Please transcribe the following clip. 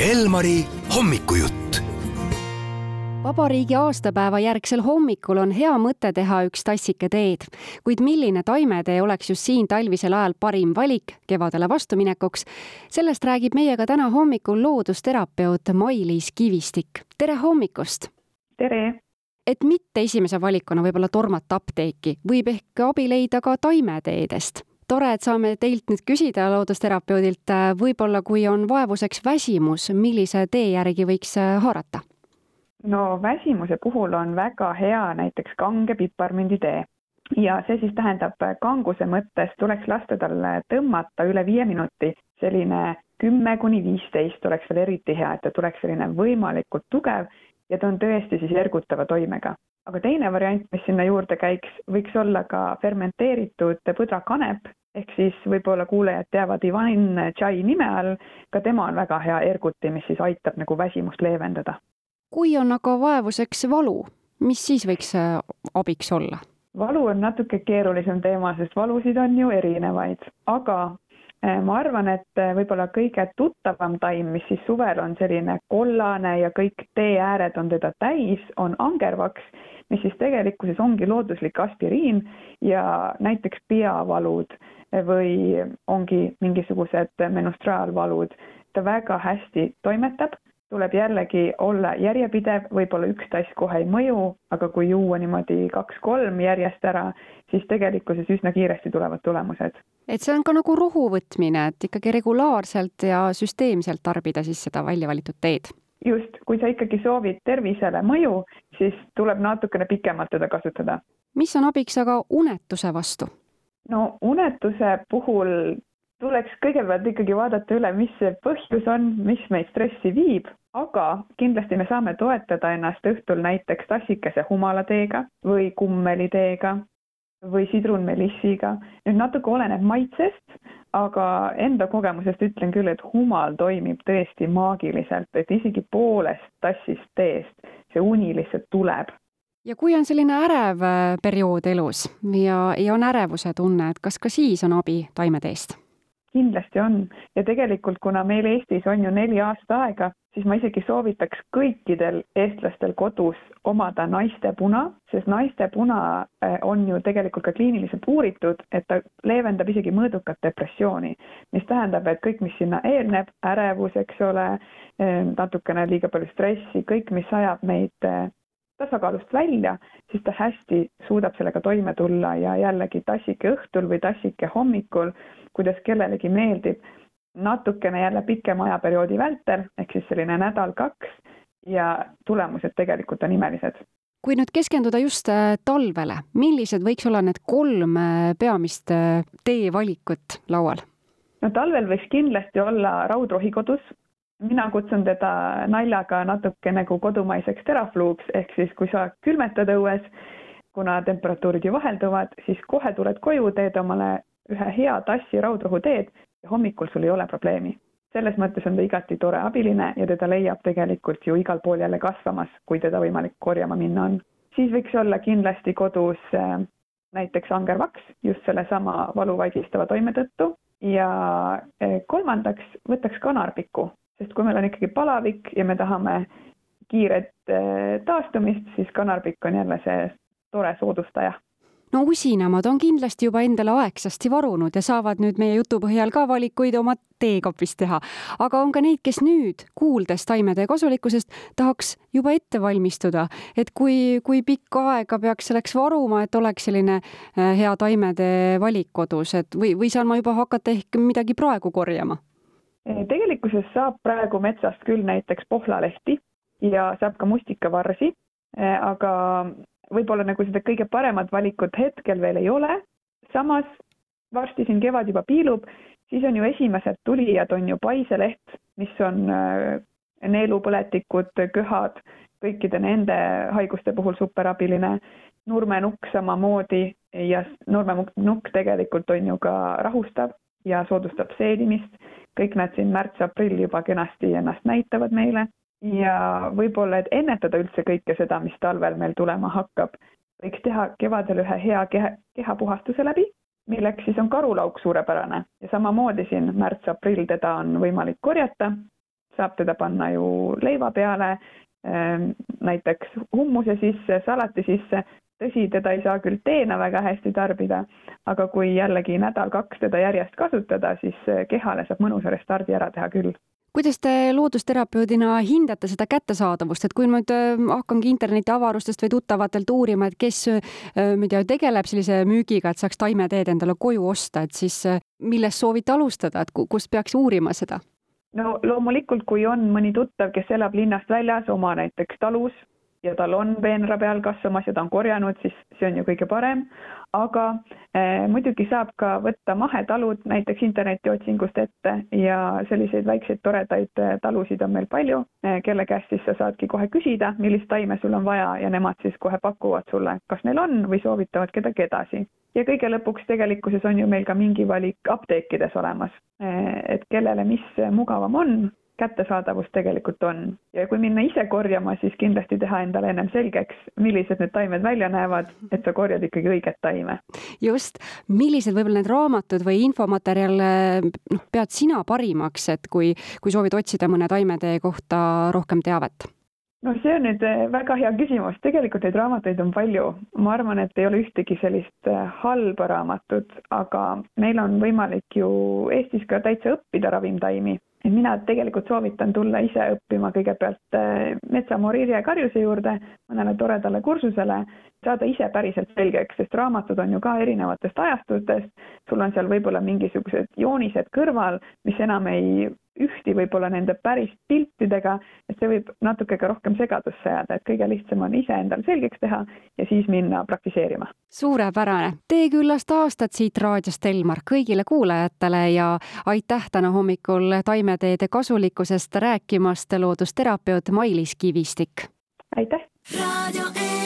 Elmari hommikujutt. vabariigi aastapäeva järgsel hommikul on hea mõte teha üks tassike teed, kuid milline taimetee oleks just siin talvisel ajal parim valik kevadele vastuminekuks, sellest räägib meiega täna hommikul loodusterapeut Mailis Kivistik. tere hommikust! tere! et mitte esimese valikuna võib-olla tormata apteeki, võib ehk abi leida ka taimeteedest tore, et saame teilt nüüd küsida, loodusterapeudilt, võib-olla kui on vaevuseks väsimus, millise tee järgi võiks äh, haarata? no väsimuse puhul on väga hea näiteks kange piparmünditee ja see siis tähendab kanguse mõttes tuleks lasta tal tõmmata üle viie minuti, selline kümme kuni viisteist oleks veel eriti hea, et ta tuleks selline võimalikult tugev ja ta on tõesti siis ergutava toimega aga teine variant, mis sinna juurde käiks, võiks olla ka fermenteeritud põdrakanep, ehk siis võib-olla kuulajad teavad Ivan Chai nime all, ka tema on väga hea erguti, mis siis aitab nagu väsimust leevendada. kui on aga vaevuseks valu, mis siis võiks äh, abiks olla? valu on natuke keerulisem teema, sest valusid on ju erinevaid, aga ma arvan, et äh, võib-olla kõige tuttavam taim, mis siis suvel on selline kollane ja kõik tee ääred on teda täis, on angervaks, mis siis tegelikkuses ongi looduslik aspiriin ja näiteks peavalud või ongi mingisugused menstruaalvalud, ta väga hästi toimetab tuleb jällegi olla järjepidev, võib-olla üks tass kohe ei mõju, aga kui juua niimoodi kaks-kolm järjest ära, siis tegelikkuses üsna kiiresti tulevad tulemused. et see on ka nagu rohu võtmine, et ikkagi regulaarselt ja süsteemselt tarbida siis seda välja valitud teed? just, kui sa ikkagi soovid tervisele mõju, siis tuleb natukene pikemalt teda kasutada. mis on abiks aga unetuse vastu? no unetuse puhul tuleks kõigepealt ikkagi vaadata üle, mis see põhjus on, mis meid stressi viib, aga kindlasti me saame toetada ennast õhtul näiteks tassikese humalateega või kummeliteega või sidrunmelissiga. nüüd natuke oleneb maitsest, aga enda kogemusest ütlen küll, et humal toimib tõesti maagiliselt, et isegi poolest tassist teest see uni lihtsalt tuleb ja kui on selline ärev äh, periood elus ja, ja on ärevuse tunne, et kas ka siis on abi taimeteest? Kindlasti on. Ja tegelikult, kuna meil Eestis on ju neli aastaaega, siis ma isegi soovitaks kõikidel eestlastel kodus omada naistepuna, sest naistepuna eh, on ju tegelikult ka kliiniliselt uuritud, et ta leevendab isegi mõõdukat depressiooni, mis tähendab, et kõik, mis sinna eelneb, ärevus, eks ole, eh, natukene liiga palju stressi, kõik, mis ajab meid eh, tasakaalust välja, siis ta hästi suudab sellega toime tulla ja jällegi tassike õhtul või tassike hommikul, kuidas kellelegi meeldib, natukene jälle pikema ajaperioodi vältel, ehk siis selline nädal-kaks ja tulemused tegelikult on imelised. kui nüüd keskenduda just äh, talvele, millised võiks olla need kolm äh, peamist äh, teevalikut laual? no talvel võiks kindlasti olla raudrohi kodus mina kutsun teda naljaga natuke nagu kodumaiseks terafluuks, ehk siis kui sa külmetad õues, kuna temperatuurid ju vahelduvad, siis kohe tuled koju, teed omale ühe hea tassi raudrohuteed ja hommikul sul ei ole probleemi. selles mõttes on ta igati tore abiline ja teda leiab tegelikult ju igal pool jälle kasvamas, kui teda võimalik korjama minna on. siis võiks olla kindlasti kodus äh, näiteks angervaks just sellesama valu vaigistava toime tõttu ja äh, kolmandaks võtaks kanarpiku sest kui meil on ikkagi palavik ja me tahame kiiret eh, taastumist, siis kanarbikk on jälle see tore soodustaja no usinamad on kindlasti juba endale aegsasti varunud ja saavad nüüd meie jutu põhjal ka valikuid oma teekopis teha. aga on ka neid, kes nüüd, kuuldes taimede kasulikkusest, tahaks juba ette valmistuda, et kui, kui pikka aega peaks selleks varuma, et oleks selline eh, hea taimede valik kodus, et või, või saan ma juba hakata ehk midagi praegu korjama? Tegelikkuses saab praegu metsast küll näiteks pohlalehti ja saab ka mustikavarsi, eh, aga võib-olla nagu seda kõige paremat valikut hetkel veel ei ole. samas varsti siin kevad juba piilub, siis on ju esimesed tulijad on ju paiseleht, mis on eh, neelupõletikud, köhad, kõikide nende haiguste puhul superabiline. nurmenukk samamoodi ja nurmenukk tegelikult on ju ka rahustav ja soodustab seedimist kõik nad siin märts-aprill juba kenasti ennast näitavad meile. Ja võib-olla, et ennetada üldse kõike seda, mis talvel meil tulema hakkab, võiks teha kevadel ühe hea keha, kehapuhastuse läbi, milleks siis on karulauk suurepärane. Ja samamoodi siin märts-aprill teda on võimalik korjata. saab teda panna ju leiva peale, ähm, näiteks hummuse sisse, salati sisse, tõsi, teda ei saa küll teena väga hästi tarbida, aga kui jällegi nädal-kaks teda järjest kasutada, siis kehale saab mõnusa restardi ära teha küll. Kuidas te loodusterapeudina hindate seda kättesaadavust, et kui nüüd äh, hakkangi interneti avarustest või tuttavatelt uurima, et kes, ma ei tea, tegeleb sellise müügiga, et saaks taimeteed endale koju osta, et siis äh, millest soovite alustada, et kust peaks uurima seda? no loomulikult, kui on mõni tuttav, kes elab linnast väljas oma näiteks talus ja tal on peenra peal kasvamas ja ta on korjanud, siis see on ju kõige parem aga eh, muidugi saab ka võtta mahetalud näiteks internetiotsingust ette ja selliseid väikseid toredaid eh, talusid on meil palju eh,, kelle käest siis sa saadki kohe küsida, millist taime sul on vaja ja nemad siis kohe pakuvad sulle, kas neil on või soovitavad kedagi edasi. ja kõige lõpuks tegelikkuses on ju meil ka mingi valik apteekides olemas, eh, et kellele mis mugavam on kättesaadavus tegelikult on. ja kui minna ise korjama, siis kindlasti teha endale ennem selgeks, millised need taimed välja näevad, et sa korjad ikkagi õiget taime. just, millised võib-olla need raamatud või infomaterjale noh, pead sina parimaks, et kui, kui soovid otsida mõne taimetee kohta rohkem teavet? no see on nüüd eh, väga hea küsimus, tegelikult neid raamatuid on palju, ma arvan, et ei ole ühtegi sellist eh, halba raamatut, aga meil on võimalik ju Eestis ka täitsa õppida ravimtaimi et mina tegelikult soovitan tulla ise õppima kõigepealt äh, metsamooriirje karjuse juurde mõnele toredale kursusele, saada ise päriselt selgeks, sest raamatud on ju ka erinevatest ajastutest, sul on seal võib-olla mingisugused joonised kõrval, mis enam ei ühti võib-olla nende päris piltidega, et see võib natuke ka rohkem segadusse jääda, et kõige lihtsam on ise endal selgeks teha ja siis minna praktiseerima. suurepärane, tee küllast aastat siit raadiost, Elmar, kõigile kuulajatele ja aitäh täna hommikul taimeteede kasulikkusest rääkimast, loodusterapeut Mailis Kivistik. aitäh! raadio E